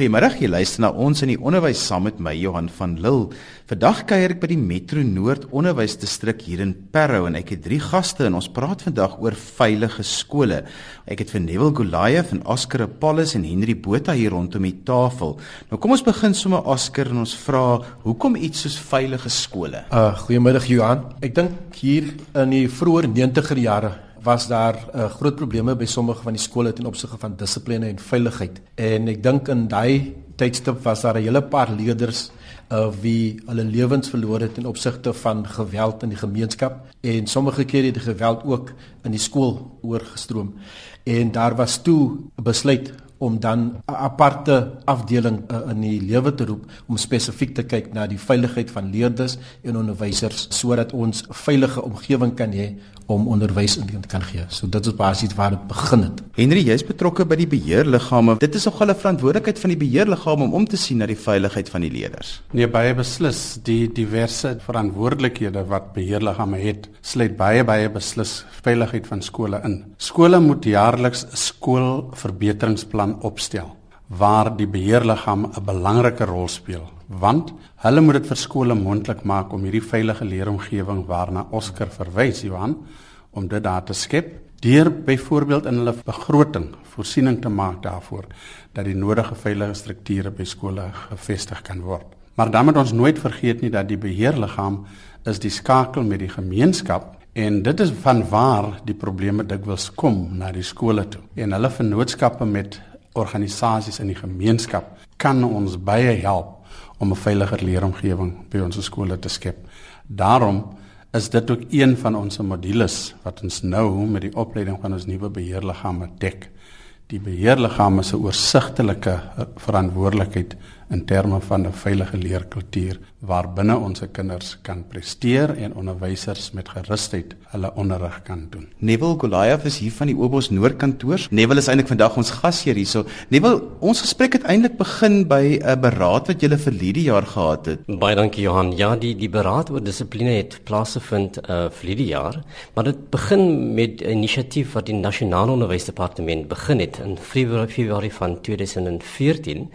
Goeiemôre, jy luister na ons in die onderwys saam met my Johan van Lille. Vandag kuier ek by die Metro Noord Onderwysdistrik hier in Parow en ek het drie gaste en ons praat vandag oor veilige skole. Ek het vir Neville Goliath en Oscar Apollos en Henry Botha hier rondom die tafel. Nou kom ons begin sommer Oscar en ons vra, hoekom iets soos veilige skole? Uh goeiemiddag Johan. Ek dink hier in die vroeë 90er jare was daar uh, groot probleme by sommige van die skole ten opsigte van dissipline en veiligheid. En ek dink in daai tydstip was daar 'n hele paar leerders uh, wie hulle lewens verloor het ten opsigte van geweld in die gemeenskap en sommige kere het die geweld ook in die skool oorgestroom. En daar was toe 'n besluit om dan 'n aparte afdeling uh, in die lewe te roep om spesifiek te kyk na die veiligheid van leerders en onderwysers sodat ons 'n veilige omgewing kan hê om onderwys in te kan gee. So dit is basies waar dit begin het. Henry, jy's betrokke by die beheerliggame. Dit is nogal 'n verantwoordelikheid van die beheerliggaam om om te sien na die veiligheid van die leerders. Nee, baie beslis. Die diverse verantwoordelikhede wat beheerliggame het, sluit baie baie beslis veiligheid van skole in. Skole moet jaarliks 'n skoolverbeteringsplan opstel waar die beheerliggaam 'n belangrike rol speel want hulle moet dit vir skole moontlik maak om hierdie veilige leeromgewing waarna Oscar verwys Johan om dit daar te skep deur byvoorbeeld in hulle begroting voorsiening te maak daarvoor dat die nodige veilige strukture by skole gevestig kan word. Maar dan moet ons nooit vergeet nie dat die beheerliggaam is die skakel met die gemeenskap en dit is vanwaar die probleme dikwels kom na die skole toe. En hulle vennootskappe met organisasies in die gemeenskap kan ons baie help om 'n veiliger leeromgewing by ons skole te skep. Daarom is dit ook een van ons modules wat ons nou met die opleiding van ons nuwe beheerliggame dek. Die beheerliggame se oorsigtelike verantwoordelikheid in terme van 'n veilige leerkultuur waarbinne ons kinders kan presteer en onderwysers met gerusheid hulle onderrig kan doen. Neville Goliath is hier van die Obos Noord kantoor. Neville is eintlik vandag ons gasheer hierso. Neville, ons gesprek het eintlik begin by 'n beraad wat julle vir hierdie jaar gehad het. Baie dankie Johan. Ja, die die beraad oor dissipline het plaasgevind uh vir hierdie jaar, maar dit begin met 'n inisiatief wat die Nasionale Onderwysdepartement begin het in Februarie van 2014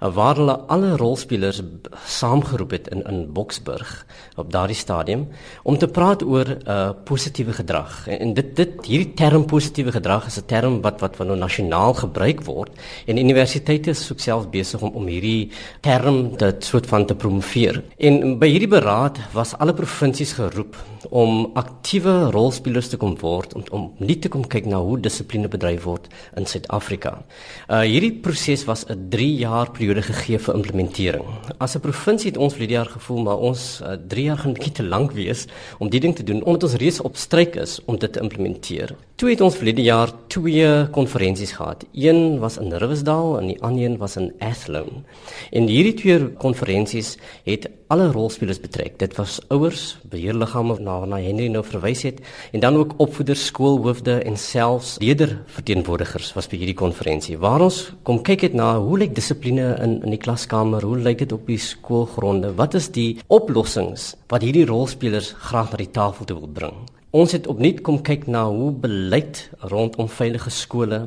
uh, waar hulle alle rolspelers saamgeroep het in in Boksburg op daardie stadium om te praat oor uh positiewe gedrag. En, en dit dit hierdie term positiewe gedrag is 'n term wat wat van nou nasionaal gebruik word en universiteite is ook self besig om om hierdie term te soort van te promoveer. En by hierdie beraad was alle provinsies geroep om aktiewe rolspelers te kom word om om nie te kom kyk na hoe dissipline bedryf word in Suid-Afrika. Uh hierdie proses was 'n 3 jaar periode gegee vir implementering. As 'n provinsie het ons vir die jaar gevoel maar ons 3 uh, jaar gaan bietjie te lank wees om die ding te doen omdat ons reeds op stryk is om dit te implementeer. Toe het ons die jaar twee konferensies gehad. Een was in Riversdale en die ander een was in Athlone. En hierdie twee konferensies het alle rolspelers betrek. Dit was ouers, beheerliggame waarna Henry nou verwys het en dan ook opvoeders, skoolhoofde en selfs leerderverteenwoordigers was by hierdie konferensie. Waar ons kom kyk het na hoe lyk dissipline in in die klaskamer, hoe lyk dit op die skoolgronde? Wat is die oplossings wat hierdie rolspelers graag na die tafel wil bring? Ons het opnuut kom kyk na hoe beleid rondom veilige skole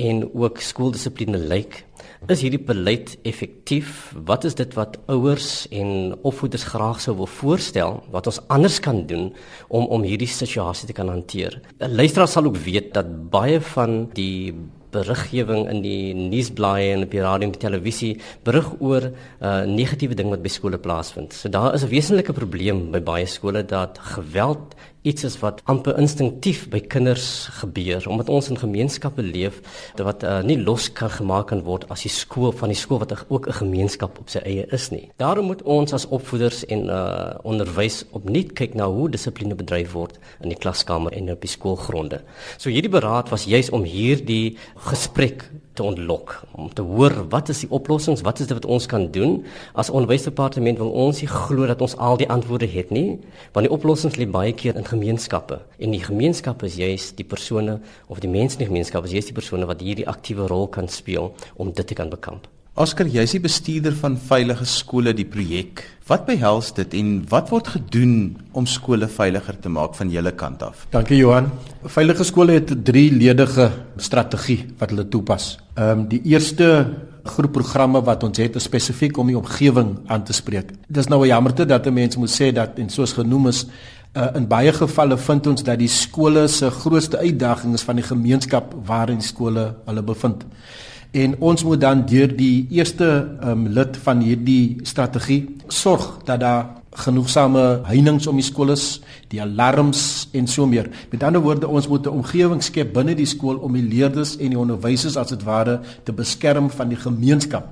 en ook skooldissipline lyk Is hierdie beleid effektief? Wat is dit wat ouers en opvoeders graag sou wil voorstel wat ons anders kan doen om om hierdie situasie te kan hanteer? 'n Luisteraar sal ook weet dat baie van die beriggewing in die nuusblaaie en op die radio en die televisie berig oor uh negatiewe ding wat by skole plaasvind. So daar is 'n wesenlike probleem by baie skole dat geweld iets is wat amper instinktief by kinders gebeur omdat ons in gemeenskappe leef wat uh, nie los kan gemaak kan word as die skool van die skool wat ook 'n gemeenskap op sy eie is nie. Daarom moet ons as opvoeders en uh onderwys opnuut kyk na hoe dissipline bedryf word in die klaskamer en op die skoolgronde. So hierdie beraad was juis om hierdie gesprek te ontlok om te hoor wat is die oplossings wat is dit wat ons kan doen. As onderwysdepartement wil ons nie glo dat ons al die antwoorde het nie want die oplossings lê baie keer in gemeenskappe. En die gemeenskappe is juis die persone of die mense in die gemeenskap is juis die persone wat hierdie aktiewe rol kan speel om dit te kan bekamp Oscar, jy is die bestuurder van Veilige Skole die projek. Wat behels dit en wat word gedoen om skole veiliger te maak van julle kant af? Dankie Johan. Veilige Skole het 'n drieledige strategie wat hulle toepas. Ehm um, die eerste groep programme wat ons het spesifiek om die omgewing aan te spreek. Dis nou 'n jammerte dat 'n mens moet sê dat en soos genoem is uh, in baie gevalle vind ons dat die skole se grootste uitdaging is van die gemeenskap waarin skole hulle bevind. En ons moet dan deur die eerste um, lid van hierdie strategie sorg dat daar genoegsame heininge om die skole is, die alarms en so meer. Met ander woorde, ons moet 'n omgewing skep binne die skool om die leerders en die onderwysers as dit ware te beskerm van die gemeenskap.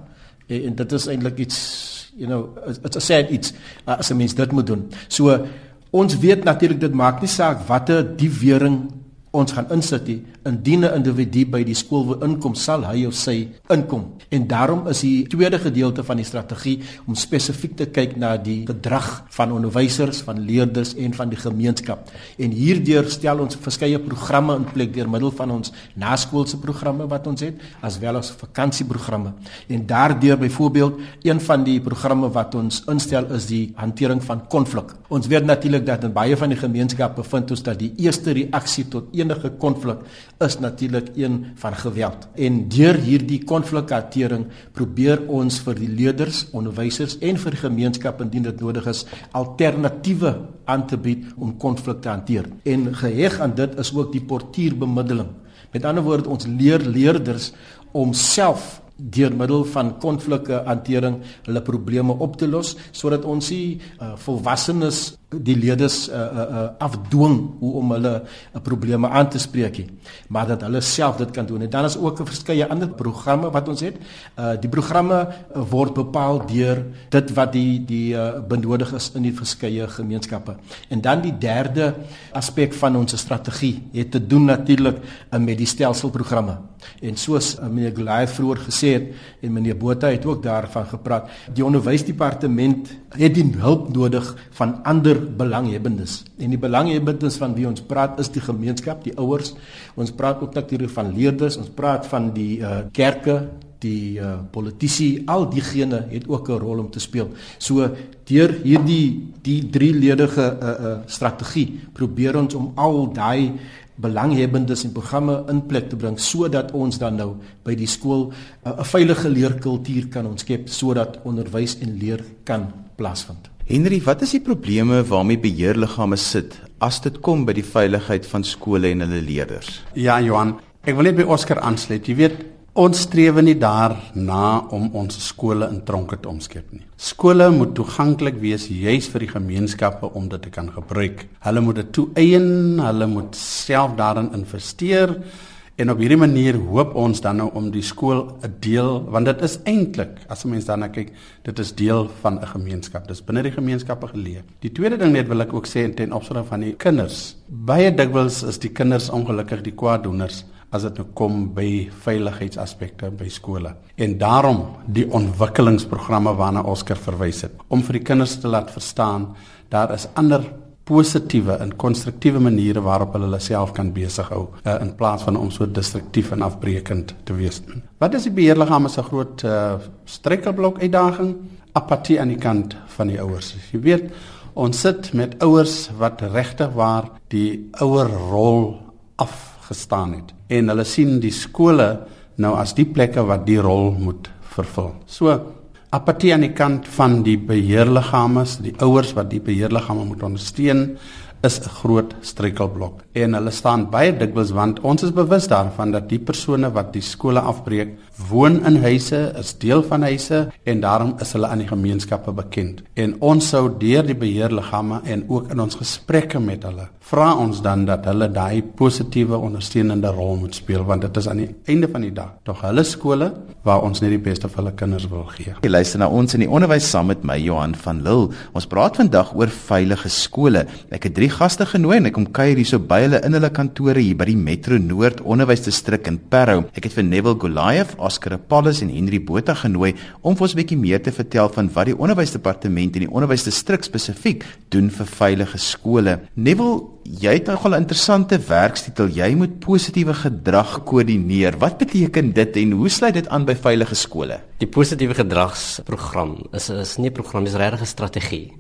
En, en dit is eintlik iets, you know, it's a sad iets uh, as 'n mens dit moet doen. So ons weet natuurlik dit maak nie saak watter die wering ons gaan insit nie indien 'n individu by die skool wil inkom sal hy of sy inkom. En daarom is die tweede gedeelte van die strategie om spesifiek te kyk na die gedrag van onderwysers van leerders en van die gemeenskap. En hierdeur stel ons verskeie programme in plek deur middel van ons naskoolse programme wat ons het as wel as vakansieprogramme en daardeur byvoorbeeld een van die programme wat ons instel is die hantering van konflik. Ons weet natuurlik dat in baie van die gemeenskappe vind ons dat die eerste reaksie tot enige konflik is natuurlik een van geweld. En deur hierdie konflikhantering probeer ons vir die leerders, onderwysers en vir die gemeenskap indien dit nodig is, alternatiewe aan te bied om konflik te hanteer. En geheg aan dit is ook die portuurbemiddeling. Met ander woorde, ons leer leerders om self deur middel van konflikte hantering hulle probleme op te los sodat ons nie uh, volwassenes die leerders uh, uh, uh, afdwing hoe om hulle uh, probleme aan te spreek nie maar dat hulle self dit kan doen. En dan is ook verskeie ander programme wat ons het. Uh, die programme uh, word bepaal deur dit wat die die uh, benodig is in die verskeie gemeenskappe. En dan die derde aspek van ons strategie het te doen natuurlik uh, met die stelselprogramme en soos uh, meneer Goliath vroeër gesê het en meneer Botha het ook daarvan gepraat die onderwysdepartement het die hulp nodig van ander belanghebbendes. En die belanghebbendes van wie ons praat is die gemeenskap, die ouers. Ons praat ook natuurlik van leerders, ons praat van die uh, kerke, die uh, politici, al diegene het ook 'n rol om te speel. So deur hierdie die drieledige uh, uh, strategie probeer ons om al daai belanghebbendes en programme in plek te bring sodat ons dan nou by die skool 'n uh, veilige leerkultuur kan ontskep sodat onderwys en leer kan plaasvind. Henry, wat is die probleme waarmee beheerliggame sit as dit kom by die veiligheid van skole en hulle leerders? Ja, Johan, ek wil net by Oscar aansluit. Jy weet, ons streef nie daarna om ons skole in tronke te omskep nie. Skole moet toeganklik wees juis vir die gemeenskappe om dit te kan gebruik. Hulle moet dit toeëien, hulle moet self daarin investeer En op hierdie manier hoop ons dan nou om die skool 'n deel want dit is eintlik as 'n mens daarna kyk, dit is deel van 'n gemeenskap. Dis binne die gemeenskappe geleef. Die tweede ding net wil ek ook sê ten opsigte van die kinders. Baie dikwels is die kinders ongelukkig die kwaaddoeners as dit nou kom by veiligheidsaspekte by skole. En daarom die ontwikkelingsprogramme waarna Oscar verwys het om vir die kinders te laat verstaan daar is ander positiewe en konstruktiewe maniere waarop hulle hulle self kan besig hou uh, in plaas van om so destruktief en afbreekend te wees. Wat is die beheerliggame se groot uh, strekkelblok uitdaging? Apatie aan die kant van die ouers. Jy weet, ons sit met ouers wat regtig waar die ouer rol afgestaan het en hulle sien die skole nou as die plekke wat die rol moet vervul. So apatie aan die kant van die beheerliggame, die ouers wat die beheerliggame moet ondersteun is 'n groot struikelblok. En hulle staan baie dikwels want ons is bewus daarvan dat die persone wat die skole afbreek, woon in huise, is deel van huise en daarom is hulle aan die gemeenskappe bekend. En ons sou deur die beheerliggame en ook in ons gesprekke met hulle vra ons dan dat hulle daai positiewe ondersteunende rol moet speel want dit is aan die einde van die dag tog hulle skole waar ons net die beste vir hulle kinders wil gee. Jy luister na ons in die onderwys saam met my Johan van Lille. Ons praat vandag oor veilige skole. Ek het drie gaste genooi en ek kom kuier hierso by hulle in hulle kantore hier by die Metro Noord Onderwysdistrik in Parow. Ek het vir Neville Goliath, Oscar Apollos en Henry Botha genooi om vir ons 'n bietjie meer te vertel van wat die onderwysdepartement en die onderwysdistrik spesifiek doen vir veilige skole. Neville jy het nogal 'n interessante werkstitel. Jy moet positiewe gedrag koördineer. Wat beteken dit en hoe sluit dit aan by veilige skole? Die positiewe gedragsprogram is is nie 'n program, dis regtig 'n strategie.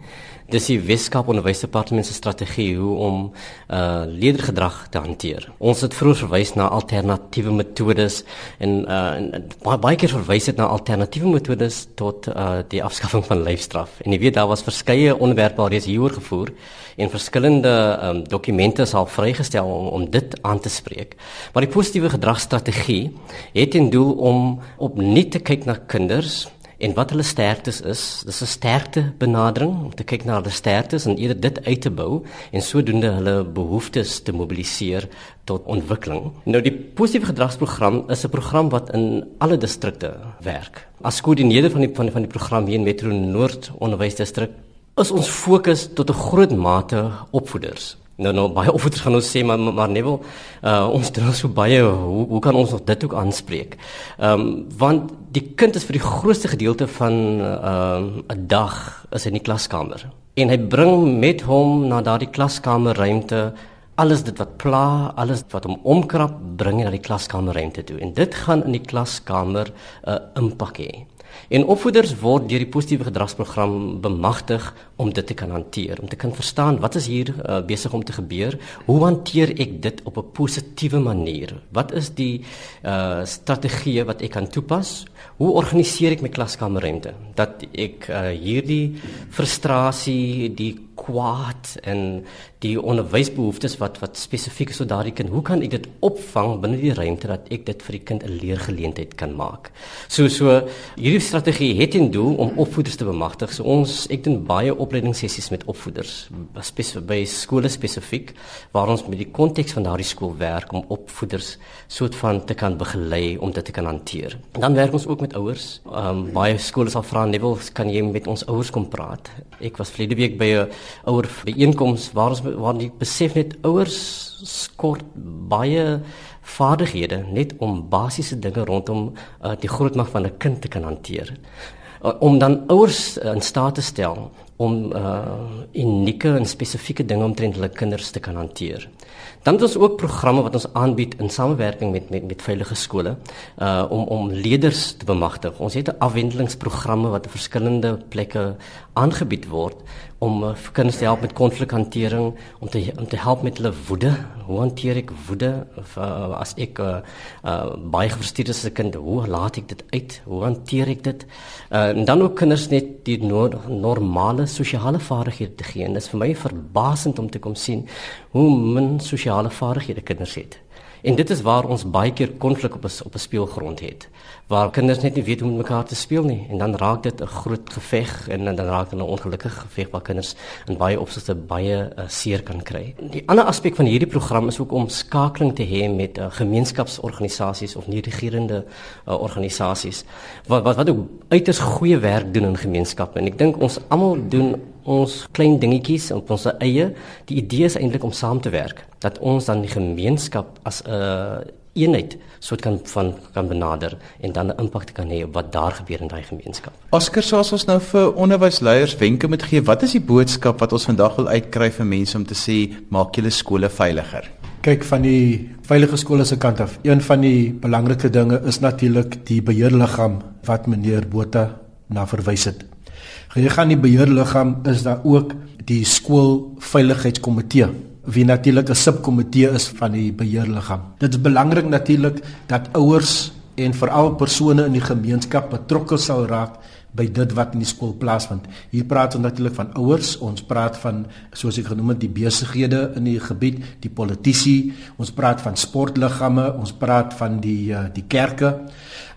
Dis die Weskaap Onderwysdepartement se strategie hoe om uh leergedrag te hanteer. Ons het vroeër verwys na alternatiewe metodes en uh en baie baie keer verwys dit na alternatiewe metodes tot uh die afskaffing van lyfstraf. En jy weet daar was verskeie onderwerpe alreeds hieroor gevoer en verskillende um, dokumente is al vrygestel om om dit aan te spreek. Maar die positiewe gedragstrategie het ten doel om opnuut te kyk na kinders en wat hulle sterktes is. Dis 'n sterkte benadering om te kyk na hulle sterktes en eerder dit uit te bou en sodoende hulle behoeftes te mobiliseer tot ontwikkeling. Nou die positiewe gedragsprogram is 'n program wat in alle distrikte werk. As koördineerder van die van van die program hier in Metro Noord Onderwysdistrik is ons fokus tot 'n groot mate opvoeders. Nou nou baie opvoeders gaan ons sê maar maar nee wel uh, ons doen so baie hoe hoe kan ons nog dit ook aanspreek? Ehm um, want die kind is vir die grootste gedeelte van ehm uh, 'n dag is in die klaskamer en hy bring met hom na daardie klaskamerruimte alles dit wat pla, alles wat hom omkrap, bring hy na die klaskamerruimte toe en dit gaan in die klaskamer 'n uh, impak hê. En opvoeders word deur die positiewe gedragsprogram bemagtig om dit te kan hanteer, om te kan verstaan wat is hier uh, besig om te gebeur, hoe hanteer ek dit op 'n positiewe manier? Wat is die uh strategieë wat ek kan toepas? Hoe organiseer ek my klaskamerruimte dat ek uh, hierdie frustrasie, die kwaad en die onderwysbehoeftes wat wat spesifiek vir daardie kind, hoe kan ek dit opvang binne die ruimte dat ek dit vir die kind 'n leergeleentheid kan maak? So so hierdie strategie het in doel om opvoeders te bemagtig. So ons ek doen baie opleidingssessies met opvoeders spesifiek by skole spesifiek waar ons met die konteks van daardie skool werk om opvoeders soort van te kan begelei om dit te kan hanteer. Dan werk ons ook met ouers. Ehm um, baie skole sal vra, "Nee, kan jy met ons ouers kom praat?" Ek was verlede week by 'n ouer byeenkoms waar ons waar die besef net ouers skort baie vaardighede net om basiese dinge rondom uh, die grootmaak van 'n kind te kan hanteer. Uh, om dan ouers in staat te stel om uh unieke en spesifieke dinge omtrent hulle kinders te kan hanteer. Dan het ons ook programme wat ons aanbied in samewerking met met met veilige skole uh om om leerders te bemagtig. Ons het afwendelingsprogramme wat op verskillende plekke aangebied word om uh, kinders te help met konflikhantering, om te om te help met hulle woede. Hoe hanteer ek woede of uh, as ek uh, uh baie gefrustreerd is as 'n kind, hoe laat ek dit uit? Hoe hanteer ek dit? Uh en dan ook kinders net die no normale sosiale vaardighede te gee. En dit is vir my verbasend om te kom sien hoe min sosiale vaardighede kinders het. En dit is waar ons baie keer konflik op 'n op 'n speelgrond het waar kinders net nie weet hoe om mekaar te speel nie en dan raak dit 'n groot geveg en, en dan raak dit 'n ongelukkige geveg waar kinders in baie opsigte baie uh, seer kan kry. Die ander aspek van hierdie program is ook om skakeling te hê met uh, gemeenskapsorganisasies of nie-regerende uh, organisasies wat wat wat ook uiters goeie werk doen in gemeenskappe en ek dink ons almal doen ons klein dingetjies op ons eie. Die idee is eintlik om saam te werk dat ons dan die gemeenskap as 'n uh, eenheid soort kan van kan benader en dan 'n impak kan hê op wat daar gebeur in daai gemeenskap. Oscar, soos ons nou vir onderwysleiers wenke moet gee, wat is die boodskap wat ons vandag wil uitkry vir mense om te sê maak julle skole veiliger? Kyk van die veilige skole se kant af. Een van die belangrike dinge is natuurlik die beheerliggaam wat meneer Botha na verwys het. Jy gaan die beheerliggaam is daar ook die skoolveiligheidskomitee wie natuurlik 'n subkomitee is van die beheerliggaam. Dit is belangrik natuurlik dat ouers en veral persone in die gemeenskap betrokke sal raak by dit wat in die skool plaasvind. Hier praat ons natuurlik van ouers, ons praat van soos ek genoem het die besighede in die gebied, die politici, ons praat van sportliggame, ons praat van die uh, die kerke.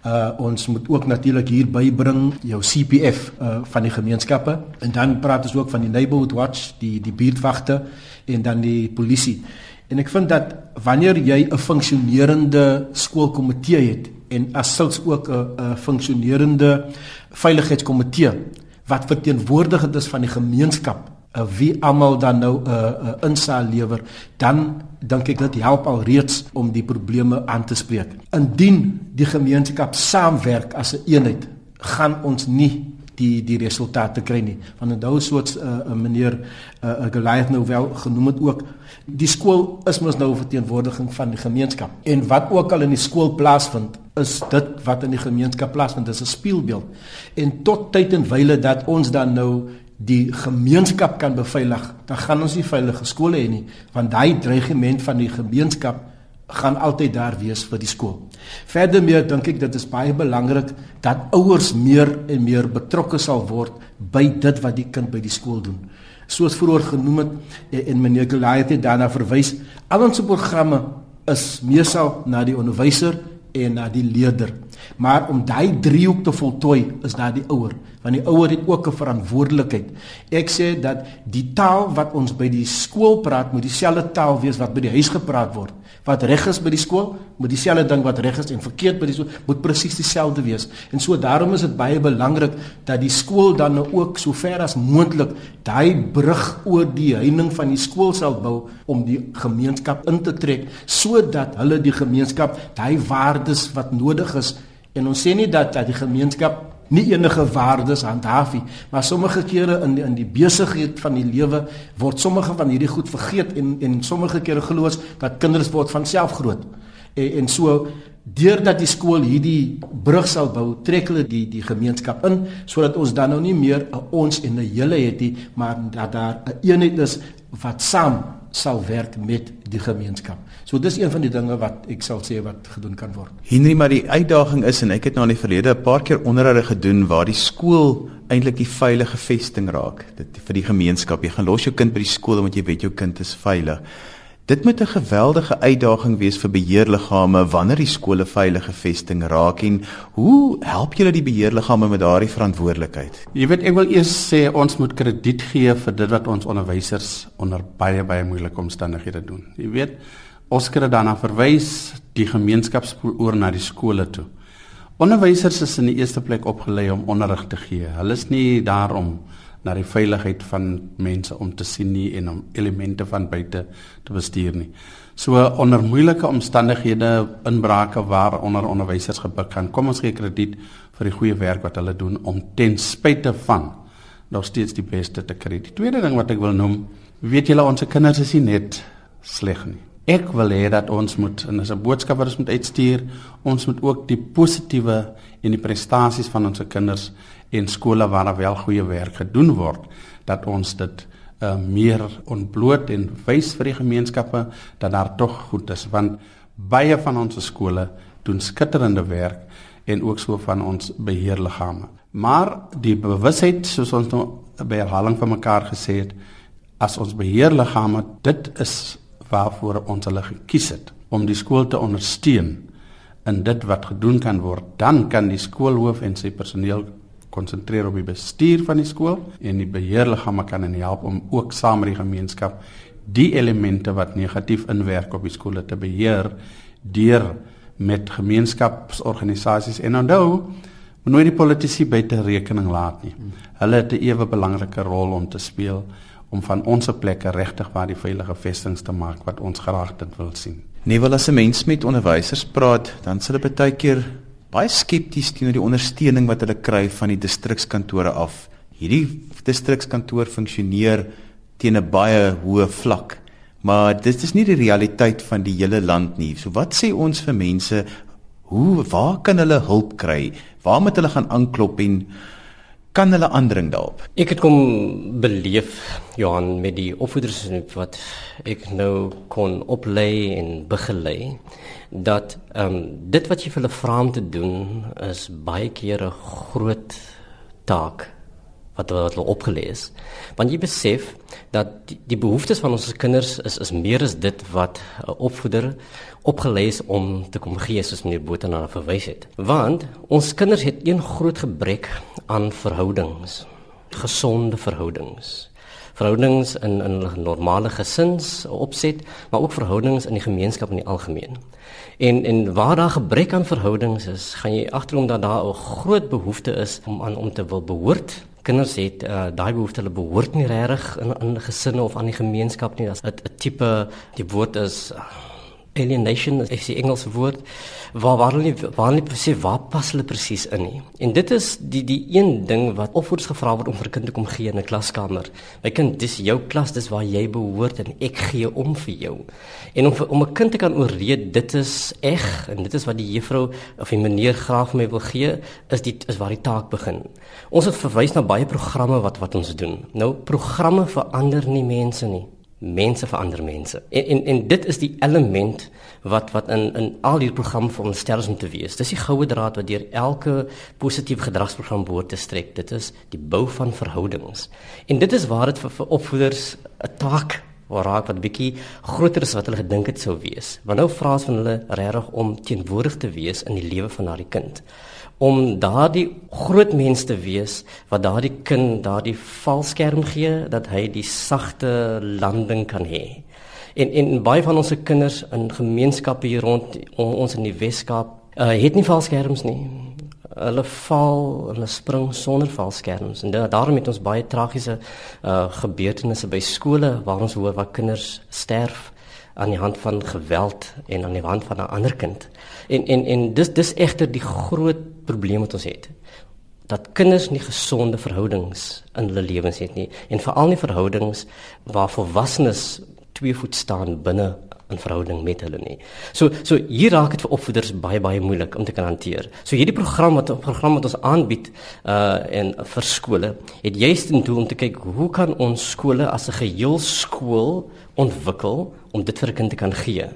Uh ons moet ook natuurlik hier bybring jou CPF uh van die gemeenskappe en dan praat ons ook van die neighborhood watch, die die buurtwagte en dan die polisie. En ek vind dat wanneer jy 'n funksionerende skoolkomitee het en as sulks ook 'n 'n funksionerende veiligheidskomitee wat verteenwoordigend is van die gemeenskap uh, wie almal dan nou 'n uh, uh, insaag lewer, dan dink ek dit help al reeds om die probleme aan te spreek. Indien die gemeenskap saamwerk as 'n een eenheid, gaan ons nie die die resultate kry nie. Want onthou soos uh, meneer uh, Goliath nou wel genoem het ook die skool is mos nou 'n verteenwoordiging van die gemeenskap. En wat ook al in die skool plaasvind, is dit wat in die gemeenskap plaasvind, dis 'n spieelbeeld. En tot tyd en wyle dat ons dan nou die gemeenskap kan beveilig, dan gaan ons nie veilige skole hê nie, want daai dreigement van die gemeenskap gaan altyd daar wees vir die skool. Verder meer dink ek dit is baie belangrik dat ouers meer en meer betrokke sal word by dit wat die kind by die skool doen. Soos vroeër genoem het eh, en meneer Goliath het daarna verwys, al ons programme is meesal na die onderwyser en na die leerder. Maar om daai driehoek te voltooi is daar die ouer, want die ouer het ook 'n verantwoordelikheid. Ek sê dat die taal wat ons by die skool praat, moet dieselfde taal wees wat by die huis gepraat word. Wat reg is by die skool, moet dieselfde ding wat reg is en verkeerd by die skool moet presies dieselfde wees. En so daarom is dit baie belangrik dat die skool dan nou ook so ver as moontlik daai brug oor die heining van die skool sal bou om die gemeenskap in te trek sodat hulle die gemeenskap daai waardes wat nodig is En ons sê nie dat dat die gemeenskap nie enige waardes handhaaf nie, maar sommige kere in die, in die besigheid van die lewe word sommige van hierdie goed vergeet en en sommige kere glo ons dat kinders word van self groot. En, en so deurdat die skool hierdie brug sal bou, trek hulle die die gemeenskap in sodat ons dan nou nie meer 'n ons en 'n julle het nie, maar dat daar 'n een eenheid is wat saam sal werk met die gemeenskap. So dis een van die dinge wat ek sal sê wat gedoen kan word. Henry, maar die uitdaging is en ek het nou in die verlede 'n paar keer onderhoude gedoen waar die skool eintlik die veilige vesting raak. Dit vir die gemeenskap. Jy gaan los jou kind by die skool omdat jy weet jou kind is veilig. Dit moet 'n geweldige uitdaging wees vir beheerliggame wanneer die skole veilige vesting raak en hoe help julle die beheerliggame met daardie verantwoordelikheid? Jy weet ek wil eers sê ons moet krediet gee vir dit wat ons onderwysers onder baie baie moeilike omstandighede doen. Jy weet ons kry daarna verwys die gemeenskapspoor oor na die skole toe. Onderwysers is in die eerste plek opgelei om onderrig te gee. Hulle is nie daar om na die veiligheid van mense om te sien nie en om elemente van buite te bestuur nie. So onder moeilike omstandighede inbrake waar onder onderwysers gebuk gaan, kom ons gee krediet vir die goeie werk wat hulle doen om ten spyte van nog steeds die beste te kry. Die tweede ding wat ek wil noem, weet julle ons kinders is nie net sleg nie. Ek wil hê dat ons moet en as 'n boodskap wat ons moet uitstuur, ons moet ook die positiewe en die prestasies van ons kinders en skole waar daar wel goeie werk gedoen word dat ons dit uh, meer ontbloot en wys vir die gemeenskappe dat daar tog goed is. Want baie van ons skole doen skitterende werk en ook so van ons beheerliggame. Maar die bewusheid soos ons nou by herhaling van mekaar gesê het as ons beheerliggame dit is waarvoor ons hulle gekies het om die skool te ondersteun in dit wat gedoen kan word. Dan kan die skoolhoof en sy personeel konsentreer op die bestuur van die skool en die beheerliggame kan hen help om ook saam met die gemeenskap die elemente wat negatief inwerk op die skole te beheer deur met gemeenskapsorganisasies en onthou moet nooit die politici buite rekening laat nie. Hulle het 'n ewe belangrike rol om te speel om van ons plekke regtig waar die veilige vestings te maak wat ons graag dit wil sien. Nee, wel as 'n mens met onderwysers praat, dan sal hulle baie keer baie skepties teenoor die ondersteuning wat hulle kry van die distrikskantore af. Hierdie distrikskantoor funksioneer teen 'n baie hoë vlak, maar dit is nie die realiteit van die hele land nie. So wat sê ons vir mense hoe waar kan hulle hulp kry? Waar moet hulle gaan aanklop en kan hulle aandring daarop? Ek het kom beleef Johan met die opvoeders wat ek nou kon oplei en begelei dat ehm um, dit wat jy vir hulle vra om te doen is baie keer 'n groot taak wat wat hulle opgelees. Want jy besef dat die, die behoeftes van ons kinders is is meer as dit wat 'n opvoeder opgelees om te kom gee soos meneer Botha na verwys het. Want ons kinders het een groot gebrek aan verhoudings, gesonde verhoudings. Verhoudings in in normale gesins opset, maar ook verhoudings in die gemeenskap in die algemeen. En en waar daar gebrek aan verhoudings is, gaan jy agterkom dat daar 'n groot behoefte is om aan om te wil behoort kinders het uh, daai behoefte hulle behoort nie regtig in in gesinne of aan die gemeenskap nie. Dit 'n tipe die woord is uh, alienation is die Engelse woord waar waar hulle nie waar hulle sê waar pas hulle presies in nie. En dit is die die een ding wat opvoeders gevra word om vir kind te kom gee in 'n klaskamer. My kind, dis jou klas, dis waar jy behoort en ek gee om vir jou. En om om 'n kind te kan ooreed dit is eg en dit is wat die juffrou of die meneer graag vir my wil gee, is die is waar die taak begin. Ons het verwys na baie programme wat wat ons doen. Nou programme verander nie mense nie mense vir ander mense. En en en dit is die element wat wat in in al hierdie programme vir ons stel om te wees. Dis die goue draad wat deur elke positiewe gedragsprogram behoort te strek. Dit is die bou van verhoudings. En dit is waar dit vir, vir opvoeders 'n taak waar raak wat bietjie groter is wat hulle gedink het sou wees. Want nou vra ons van hulle regtig om teenwoordig te wees in die lewe van daardie kind om daardie groot mens te wees wat daardie kind daardie valskerm gee dat hy die sagte landing kan hê. En en baie van ons se kinders in gemeenskappe hier rond ons in die Weskaap uh, het nie valskerms nie. Hulle val, hulle spring sonder valskerms en daarom het ons baie tragiese uh, gebeurtenisse by skole waar ons hoor waar kinders sterf aan die hand van geweld en aan die hand van 'n ander kind. En en en dis dis egter die groot probleem wat ons het. Dat kinders nie gesonde verhoudings in hulle lewens het nie en veral nie verhoudings waar volwassenes twee voet staan binne 'n verhouding met hulle nie. So so hier raak dit vir opvoeders baie baie moeilik om te kan hanteer. So hierdie program wat 'n program wat ons aanbied uh en vir skole het juist in doel om te kyk hoe kan ons skole as 'n geheel skool ontwikkel om dit vir 'n kind te kan gee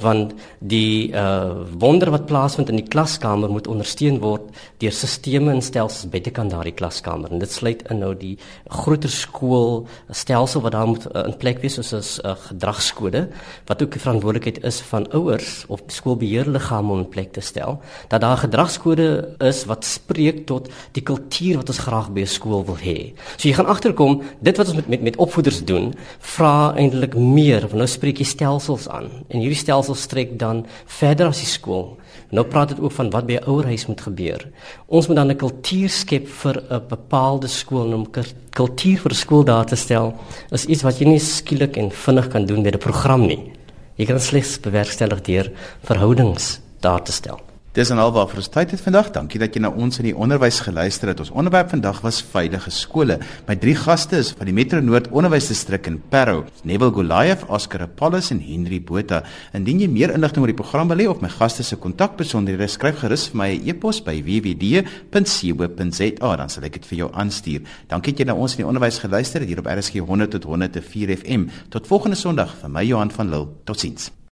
want die uh wonder wat plaasvind in die klaskamer moet ondersteun word deur sisteme en stelsels buitekant daardie klaskamer en dit sluit in nou die groter skool stelsel wat daar moet uh, in plek wees soos 'n uh, gedragskode wat ook die verantwoordelikheid is van ouers of skoolbeheerliggame om in plek te stel dat daar 'n gedragskode is wat spreek tot die kultuur wat ons graag by 'n skool wil hê. So jy gaan agterkom dit wat ons met met, met opvoeders doen vra eintlik meer want nou spreek jy stelsels aan en hierdie stelsels stelsel strek dan verder as die skool. Nou praat dit ook van wat by 'n ouerhuis moet gebeur. Ons moet dan 'n kultuur skep vir 'n bepaalde skool en om kultuur vir 'n skool daar te stel is iets wat jy nie skielik en vinnig kan doen met 'n program nie. Jy kan slegs bewerkstellig deur verhoudings daar te stel. Dis en alwaar vir ons tyd het vandag. Dankie dat jy na ons in die onderwys geluister het. Ons onderwerp vandag was veilige skole. My drie gaste is van die Metro Noord Onderwysdistrik in Parow, Neville Goliath, Oscar Apollos en Henry Botha. Indien jy meer inligting oor die program wil hê of my gaste se kontakbesonderhede, skryf gerus vir my 'n e e-pos by www.co.za, dan sal ek dit vir jou aanstuur. Dankie dat jy na ons in die onderwys geluister het hier op RSG 100 tot 104 FM. Tot volgende Sondag vir my Johan van Lille. Totsiens.